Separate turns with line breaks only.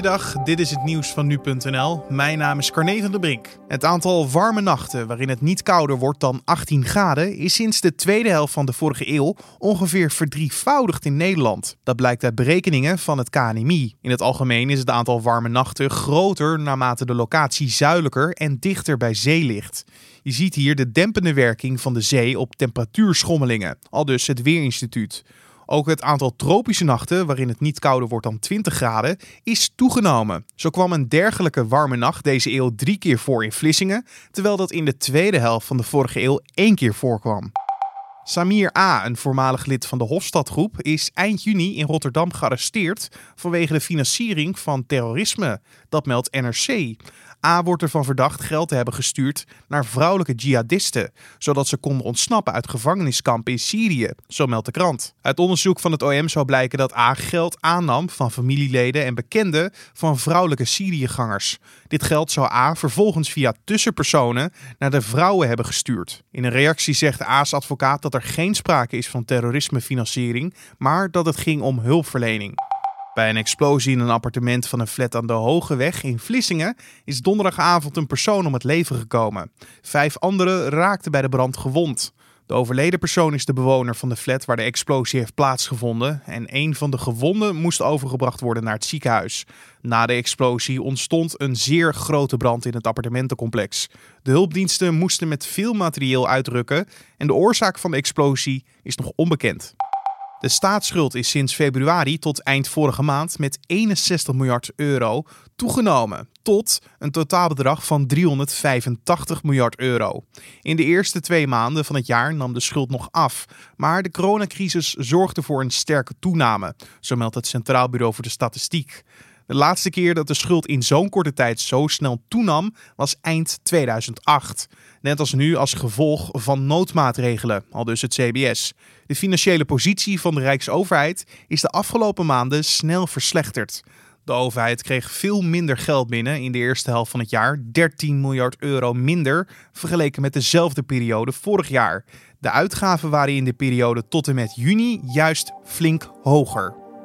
Goeiedag, dit is het nieuws van nu.nl. Mijn naam is Carne van der Brink. Het aantal warme nachten waarin het niet kouder wordt dan 18 graden is sinds de tweede helft van de vorige eeuw ongeveer verdrievoudigd in Nederland. Dat blijkt uit berekeningen van het KNMI. In het algemeen is het aantal warme nachten groter naarmate de locatie zuidelijker en dichter bij zee ligt. Je ziet hier de dempende werking van de zee op temperatuurschommelingen, al dus het Weerinstituut. Ook het aantal tropische nachten, waarin het niet kouder wordt dan 20 graden, is toegenomen. Zo kwam een dergelijke warme nacht deze eeuw drie keer voor in Vlissingen, terwijl dat in de tweede helft van de vorige eeuw één keer voorkwam. Samir A., een voormalig lid van de Hofstadgroep, is eind juni in Rotterdam gearresteerd vanwege de financiering van terrorisme. Dat meldt NRC. A wordt ervan verdacht geld te hebben gestuurd naar vrouwelijke jihadisten, zodat ze konden ontsnappen uit gevangeniskampen in Syrië, zo meldt de krant. Uit onderzoek van het OM zou blijken dat A geld aannam van familieleden en bekenden van vrouwelijke Syriëgangers. Dit geld zou A vervolgens via tussenpersonen naar de vrouwen hebben gestuurd. In een reactie zegt A's advocaat dat er geen sprake is van terrorismefinanciering, maar dat het ging om hulpverlening. Bij een explosie in een appartement van een flat aan de Hogeweg in Vlissingen is donderdagavond een persoon om het leven gekomen. Vijf anderen raakten bij de brand gewond. De overleden persoon is de bewoner van de flat waar de explosie heeft plaatsgevonden en een van de gewonden moest overgebracht worden naar het ziekenhuis. Na de explosie ontstond een zeer grote brand in het appartementencomplex. De hulpdiensten moesten met veel materieel uitrukken en de oorzaak van de explosie is nog onbekend. De staatsschuld is sinds februari tot eind vorige maand met 61 miljard euro toegenomen tot een totaalbedrag van 385 miljard euro. In de eerste twee maanden van het jaar nam de schuld nog af, maar de coronacrisis zorgde voor een sterke toename, zo meldt het Centraal Bureau voor de Statistiek. De laatste keer dat de schuld in zo'n korte tijd zo snel toenam was eind 2008. Net als nu als gevolg van noodmaatregelen, al dus het CBS. De financiële positie van de Rijksoverheid is de afgelopen maanden snel verslechterd. De overheid kreeg veel minder geld binnen in de eerste helft van het jaar, 13 miljard euro minder vergeleken met dezelfde periode vorig jaar. De uitgaven waren in de periode tot en met juni juist flink hoger.